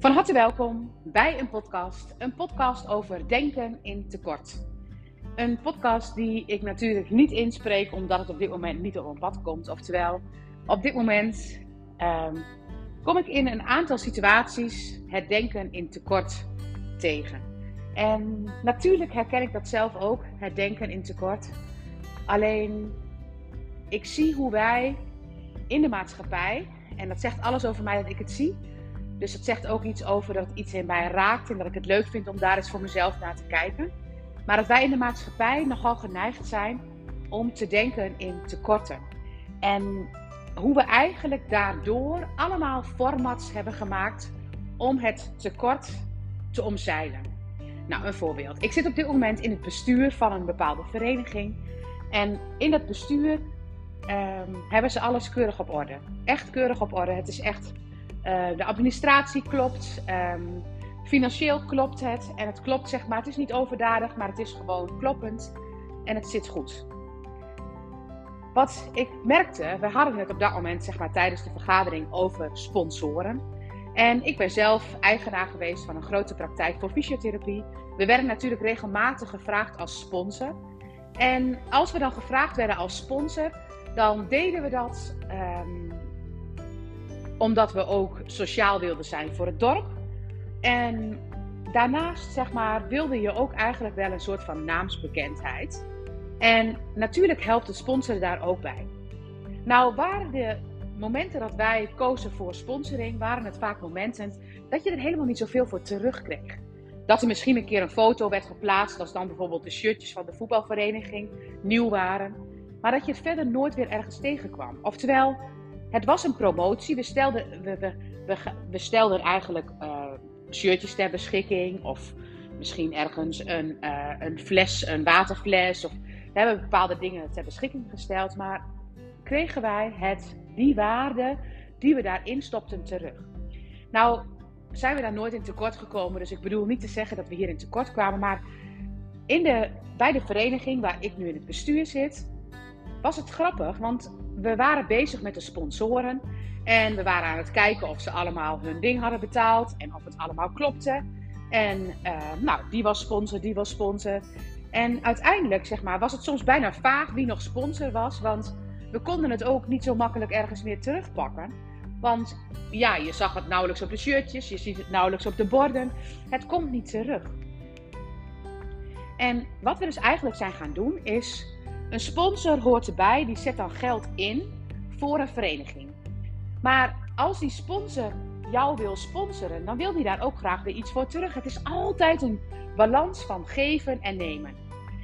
Van harte welkom bij een podcast. Een podcast over denken in tekort. Een podcast die ik natuurlijk niet inspreek omdat het op dit moment niet op een pad komt. Oftewel, op dit moment um, kom ik in een aantal situaties het denken in tekort tegen. En natuurlijk herken ik dat zelf ook, het denken in tekort. Alleen, ik zie hoe wij in de maatschappij, en dat zegt alles over mij dat ik het zie. Dus het zegt ook iets over dat iets in mij raakt en dat ik het leuk vind om daar eens voor mezelf naar te kijken. Maar dat wij in de maatschappij nogal geneigd zijn om te denken in tekorten. En hoe we eigenlijk daardoor allemaal formats hebben gemaakt om het tekort te omzeilen. Nou, een voorbeeld. Ik zit op dit moment in het bestuur van een bepaalde vereniging. En in dat bestuur um, hebben ze alles keurig op orde. Echt keurig op orde. Het is echt, uh, de administratie klopt, um, financieel klopt het. En het klopt zeg maar, het is niet overdadig, maar het is gewoon kloppend. En het zit goed. Wat ik merkte, we hadden het op dat moment zeg maar, tijdens de vergadering over sponsoren. En ik ben zelf eigenaar geweest van een grote praktijk voor fysiotherapie. We werden natuurlijk regelmatig gevraagd als sponsor. En als we dan gevraagd werden als sponsor, dan deden we dat um, omdat we ook sociaal wilden zijn voor het dorp. En daarnaast, zeg maar, wilde je ook eigenlijk wel een soort van naamsbekendheid. En natuurlijk helpt de sponsor daar ook bij. Nou, waren de momenten dat wij kozen voor sponsoring, waren het vaak momenten dat je er helemaal niet zoveel voor terugkreeg. Dat er misschien een keer een foto werd geplaatst, als dan bijvoorbeeld de shirtjes van de voetbalvereniging nieuw waren. Maar dat je het verder nooit weer ergens tegenkwam. Oftewel, het was een promotie. We stelden, we, we, we, stelden eigenlijk uh, shirtjes ter beschikking. Of misschien ergens een, uh, een fles, een waterfles. Of we hebben bepaalde dingen ter beschikking gesteld. Maar kregen wij het, die waarde die we daarin stopten terug. Nou, zijn we daar nooit in tekort gekomen. Dus ik bedoel niet te zeggen dat we hier in tekort kwamen. Maar in de, bij de vereniging waar ik nu in het bestuur zit, was het grappig, want we waren bezig met de sponsoren. En we waren aan het kijken of ze allemaal hun ding hadden betaald en of het allemaal klopte. En uh, nou, die was sponsor, die was sponsor. En uiteindelijk zeg maar, was het soms bijna vaag wie nog sponsor was. Want we konden het ook niet zo makkelijk ergens meer terugpakken. Want ja, je zag het nauwelijks op de shirtjes, je ziet het nauwelijks op de borden. Het komt niet terug. En wat we dus eigenlijk zijn gaan doen is een sponsor hoort erbij, die zet dan geld in voor een vereniging. Maar als die sponsor jou wil sponsoren, dan wil die daar ook graag weer iets voor terug. Het is altijd een balans van geven en nemen.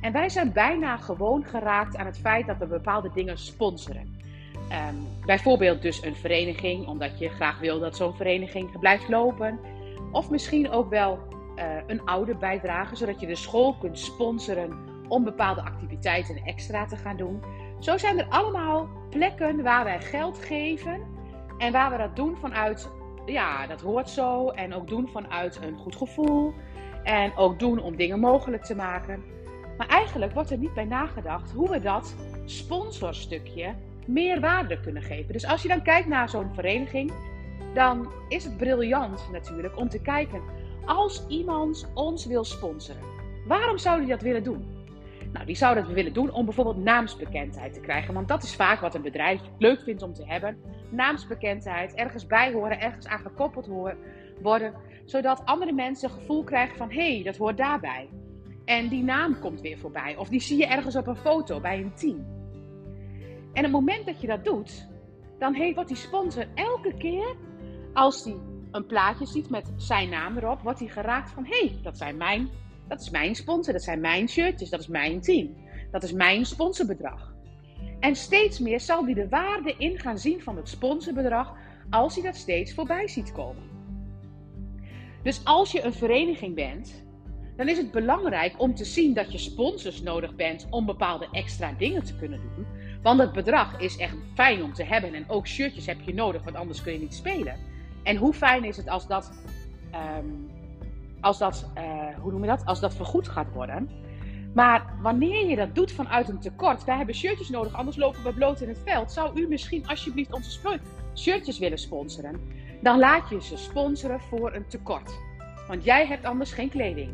En wij zijn bijna gewoon geraakt aan het feit dat we bepaalde dingen sponsoren. Um, bijvoorbeeld dus een vereniging, omdat je graag wil dat zo'n vereniging blijft lopen. Of misschien ook wel uh, een oude bijdrage, zodat je de school kunt sponsoren om bepaalde activiteiten extra te gaan doen. Zo zijn er allemaal plekken waar wij geld geven en waar we dat doen vanuit, ja, dat hoort zo. En ook doen vanuit een goed gevoel. En ook doen om dingen mogelijk te maken. Maar eigenlijk wordt er niet bij nagedacht hoe we dat sponsorstukje meer waarde kunnen geven. Dus als je dan kijkt naar zo'n vereniging, dan is het briljant natuurlijk om te kijken. Als iemand ons wil sponsoren, waarom zou hij dat willen doen? Nou, die zouden het willen doen om bijvoorbeeld naamsbekendheid te krijgen. Want dat is vaak wat een bedrijf leuk vindt om te hebben. Naamsbekendheid, ergens bij horen, ergens aan gekoppeld worden. Zodat andere mensen een gevoel krijgen van, hé, hey, dat hoort daarbij. En die naam komt weer voorbij. Of die zie je ergens op een foto bij een team. En het moment dat je dat doet, dan heeft, wordt die sponsor elke keer, als hij een plaatje ziet met zijn naam erop, wordt hij geraakt van, hé, hey, dat zijn mijn dat is mijn sponsor, dat zijn mijn shirtjes, dat is mijn team. Dat is mijn sponsorbedrag. En steeds meer zal hij de waarde in gaan zien van het sponsorbedrag als hij dat steeds voorbij ziet komen. Dus als je een vereniging bent, dan is het belangrijk om te zien dat je sponsors nodig bent om bepaalde extra dingen te kunnen doen. Want het bedrag is echt fijn om te hebben en ook shirtjes heb je nodig, want anders kun je niet spelen. En hoe fijn is het als dat um, als dat, uh, hoe noem je dat? Als dat vergoed gaat worden. Maar wanneer je dat doet vanuit een tekort, wij hebben shirtjes nodig, anders lopen we bloot in het veld. Zou u misschien alsjeblieft onze shirtjes willen sponsoren? dan laat je ze sponsoren voor een tekort. Want jij hebt anders geen kleding.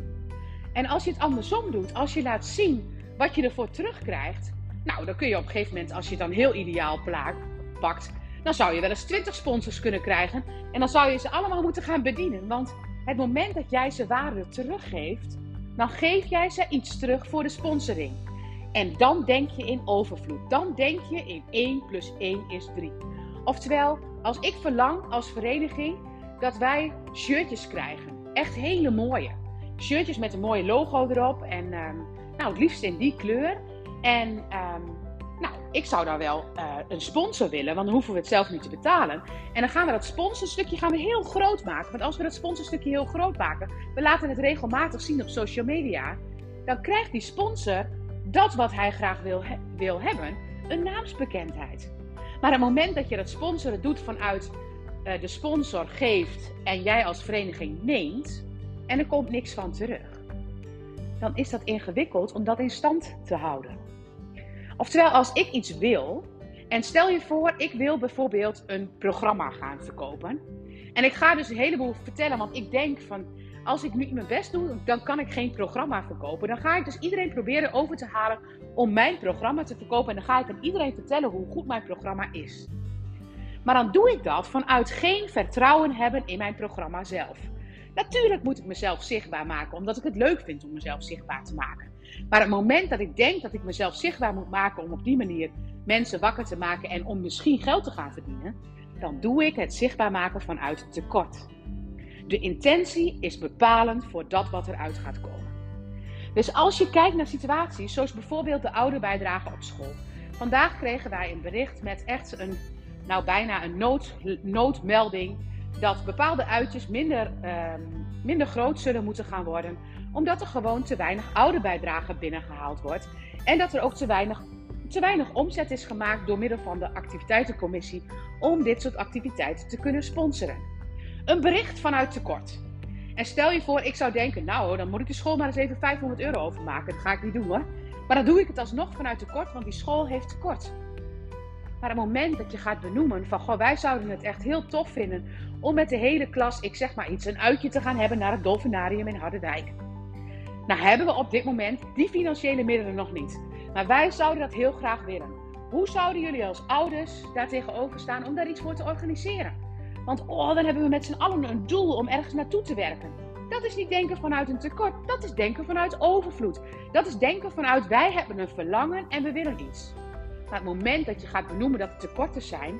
En als je het andersom doet, als je laat zien wat je ervoor terugkrijgt, nou, dan kun je op een gegeven moment, als je dan heel ideaal pakt, dan zou je wel eens 20 sponsors kunnen krijgen. En dan zou je ze allemaal moeten gaan bedienen. Want het moment dat jij ze waarde teruggeeft, dan geef jij ze iets terug voor de sponsoring. En dan denk je in overvloed. Dan denk je in 1 plus 1 is 3. Oftewel, als ik verlang als vereniging dat wij shirtjes krijgen. Echt hele mooie. Shirtjes met een mooie logo erop. En um, nou, het liefst in die kleur. En um, nou, ik zou daar wel uh, een sponsor willen, want dan hoeven we het zelf niet te betalen. En dan gaan we dat sponsorstukje gaan we heel groot maken. Want als we dat sponsorstukje heel groot maken, we laten het regelmatig zien op social media, dan krijgt die sponsor dat wat hij graag wil, wil hebben, een naamsbekendheid. Maar het moment dat je dat sponsoren doet vanuit uh, de sponsor geeft en jij als vereniging neemt en er komt niks van terug, dan is dat ingewikkeld om dat in stand te houden. Oftewel, als ik iets wil, en stel je voor, ik wil bijvoorbeeld een programma gaan verkopen. En ik ga dus een heleboel vertellen, want ik denk van, als ik nu mijn best doe, dan kan ik geen programma verkopen. Dan ga ik dus iedereen proberen over te halen om mijn programma te verkopen. En dan ga ik aan iedereen vertellen hoe goed mijn programma is. Maar dan doe ik dat vanuit geen vertrouwen hebben in mijn programma zelf. Natuurlijk moet ik mezelf zichtbaar maken, omdat ik het leuk vind om mezelf zichtbaar te maken. Maar het moment dat ik denk dat ik mezelf zichtbaar moet maken om op die manier mensen wakker te maken en om misschien geld te gaan verdienen, dan doe ik het zichtbaar maken vanuit tekort. De intentie is bepalend voor dat wat eruit gaat komen. Dus als je kijkt naar situaties, zoals bijvoorbeeld de ouderbijdrage op school. Vandaag kregen wij een bericht met echt een, nou bijna een nood, noodmelding dat bepaalde uitjes minder, ehm, minder groot zullen moeten gaan worden, omdat er gewoon te weinig ouderbijdrage binnengehaald wordt en dat er ook te weinig, te weinig omzet is gemaakt door middel van de activiteitencommissie om dit soort activiteiten te kunnen sponsoren. Een bericht vanuit tekort. En stel je voor, ik zou denken, nou dan moet ik de school maar eens even 500 euro overmaken. Dat ga ik niet doen hoor. Maar dan doe ik het alsnog vanuit tekort, want die school heeft tekort. Maar het moment dat je gaat benoemen van, goh, wij zouden het echt heel tof vinden om met de hele klas, ik zeg maar iets, een uitje te gaan hebben naar het Dolfinarium in Harderwijk. Nou hebben we op dit moment die financiële middelen nog niet. Maar wij zouden dat heel graag willen. Hoe zouden jullie als ouders daar tegenover staan om daar iets voor te organiseren? Want oh, dan hebben we met z'n allen een doel om ergens naartoe te werken. Dat is niet denken vanuit een tekort, dat is denken vanuit overvloed. Dat is denken vanuit wij hebben een verlangen en we willen iets. Maar het moment dat je gaat benoemen dat er tekorten zijn,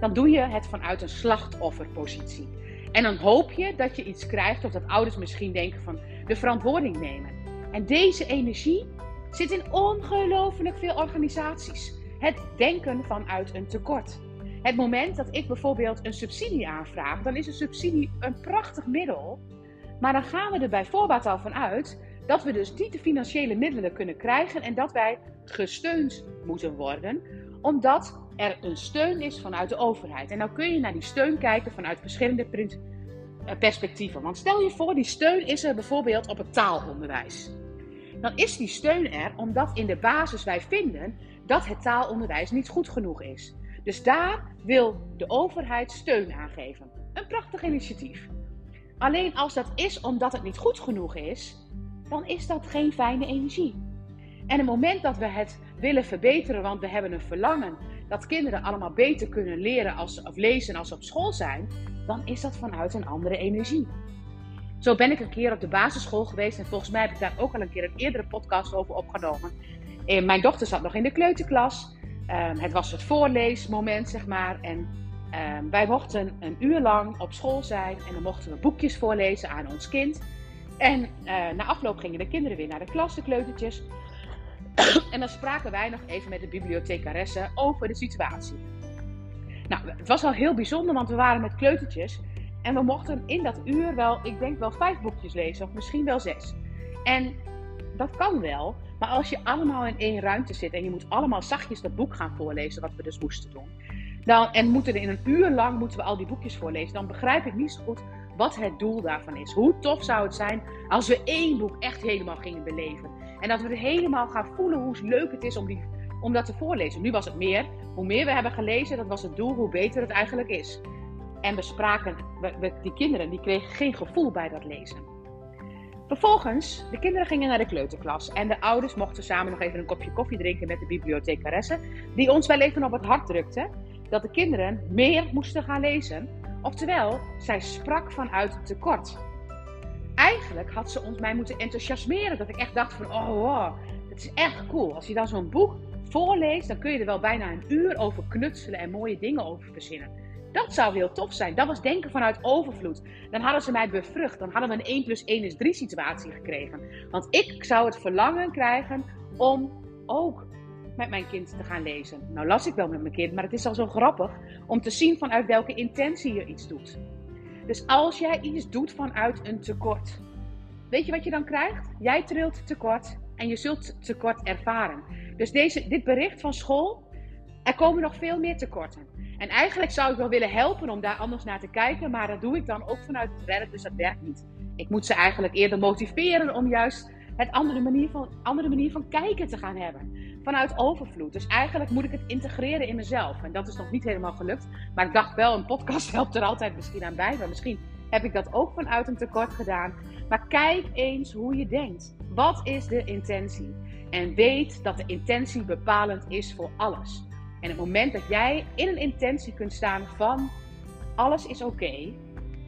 dan doe je het vanuit een slachtofferpositie. En dan hoop je dat je iets krijgt, of dat ouders misschien denken van de verantwoording nemen. En deze energie zit in ongelooflijk veel organisaties. Het denken vanuit een tekort. Het moment dat ik bijvoorbeeld een subsidie aanvraag, dan is een subsidie een prachtig middel. Maar dan gaan we er bij voorbaat al van uit dat we dus niet de financiële middelen kunnen krijgen en dat wij gesteund moeten worden, omdat er een steun is vanuit de overheid. En dan kun je naar die steun kijken vanuit verschillende eh, perspectieven. Want stel je voor, die steun is er bijvoorbeeld op het taalonderwijs. Dan is die steun er omdat in de basis wij vinden dat het taalonderwijs niet goed genoeg is. Dus daar wil de overheid steun aan geven. Een prachtig initiatief. Alleen als dat is omdat het niet goed genoeg is, dan is dat geen fijne energie. En het moment dat we het willen verbeteren, want we hebben een verlangen dat kinderen allemaal beter kunnen leren als, of lezen als ze op school zijn, dan is dat vanuit een andere energie. Zo ben ik een keer op de basisschool geweest en volgens mij heb ik daar ook al een keer een eerdere podcast over opgenomen. En mijn dochter zat nog in de kleuterklas. Ehm, het was het voorleesmoment, zeg maar. En ehm, wij mochten een uur lang op school zijn en dan mochten we boekjes voorlezen aan ons kind. En uh, na afloop gingen de kinderen weer naar de klas, de kleutertjes. En dan spraken wij nog even met de bibliothecaresse over de situatie. Nou, het was al heel bijzonder, want we waren met kleutertjes. En we mochten in dat uur wel, ik denk wel vijf boekjes lezen, of misschien wel zes. En dat kan wel, maar als je allemaal in één ruimte zit en je moet allemaal zachtjes dat boek gaan voorlezen, wat we dus moesten doen. Dan, en moeten in een uur lang moeten we al die boekjes voorlezen, dan begrijp ik niet zo goed wat het doel daarvan is. Hoe tof zou het zijn als we één boek echt helemaal gingen beleven. En dat we helemaal gaan voelen hoe leuk het is om, die, om dat te voorlezen. Nu was het meer. Hoe meer we hebben gelezen, dat was het doel, hoe beter het eigenlijk is. En we spraken, we, die kinderen die kregen geen gevoel bij dat lezen. Vervolgens, de kinderen gingen naar de kleuterklas en de ouders mochten samen nog even een kopje koffie drinken met de bibliothecaresse, die ons wel even op het hart drukte dat de kinderen meer moesten gaan lezen. Oftewel, zij sprak vanuit tekort. Eigenlijk had ze ons mij moeten enthousiasmeren, dat ik echt dacht van, oh wow, het is echt cool. Als je dan zo'n boek voorleest, dan kun je er wel bijna een uur over knutselen en mooie dingen over verzinnen. Dat zou heel tof zijn. Dat was denken vanuit overvloed. Dan hadden ze mij bevrucht. Dan hadden we een 1 plus 1 is 3 situatie gekregen. Want ik zou het verlangen krijgen om ook met mijn kind te gaan lezen. Nou las ik wel met mijn kind, maar het is al zo grappig om te zien vanuit welke intentie je iets doet. Dus als jij iets doet vanuit een tekort, weet je wat je dan krijgt? Jij trilt tekort en je zult tekort ervaren. Dus deze, dit bericht van school, er komen nog veel meer tekorten. En eigenlijk zou ik wel willen helpen om daar anders naar te kijken, maar dat doe ik dan ook vanuit het werk, dus dat werkt niet. Ik moet ze eigenlijk eerder motiveren om juist het andere manier van, andere manier van kijken te gaan hebben. Vanuit overvloed. Dus eigenlijk moet ik het integreren in mezelf. En dat is nog niet helemaal gelukt. Maar ik dacht wel, een podcast helpt er altijd misschien aan bij. Maar misschien heb ik dat ook vanuit een tekort gedaan. Maar kijk eens hoe je denkt. Wat is de intentie? En weet dat de intentie bepalend is voor alles. En het moment dat jij in een intentie kunt staan van alles is oké,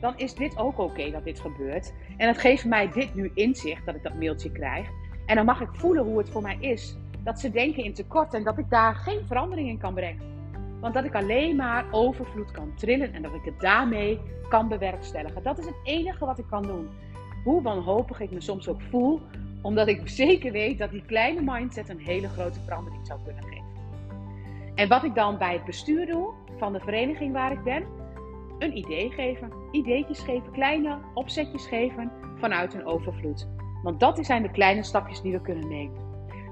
dan is dit ook oké dat dit gebeurt. En het geeft mij dit nu inzicht dat ik dat mailtje krijg. En dan mag ik voelen hoe het voor mij is. Dat ze denken in tekort en dat ik daar geen verandering in kan brengen. Want dat ik alleen maar overvloed kan trillen en dat ik het daarmee kan bewerkstelligen. Dat is het enige wat ik kan doen. Hoe wanhopig ik me soms ook voel, omdat ik zeker weet dat die kleine mindset een hele grote verandering zou kunnen geven. En wat ik dan bij het bestuur doe van de vereniging waar ik ben, een idee geven. Ideetjes geven, kleine opzetjes geven vanuit een overvloed. Want dat zijn de kleine stapjes die we kunnen nemen.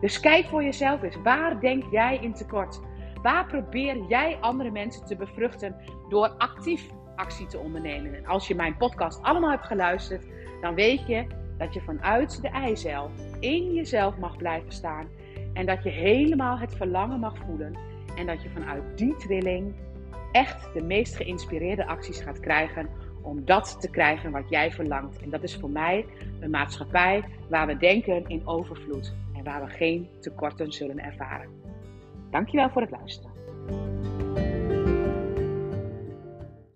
Dus kijk voor jezelf eens. Waar denk jij in tekort? Waar probeer jij andere mensen te bevruchten door actief actie te ondernemen? En als je mijn podcast allemaal hebt geluisterd, dan weet je dat je vanuit de eicel in jezelf mag blijven staan. En dat je helemaal het verlangen mag voelen. En dat je vanuit die trilling echt de meest geïnspireerde acties gaat krijgen om dat te krijgen wat jij verlangt. En dat is voor mij een maatschappij waar we denken in overvloed waar we geen tekorten zullen ervaren. Dankjewel voor het luisteren.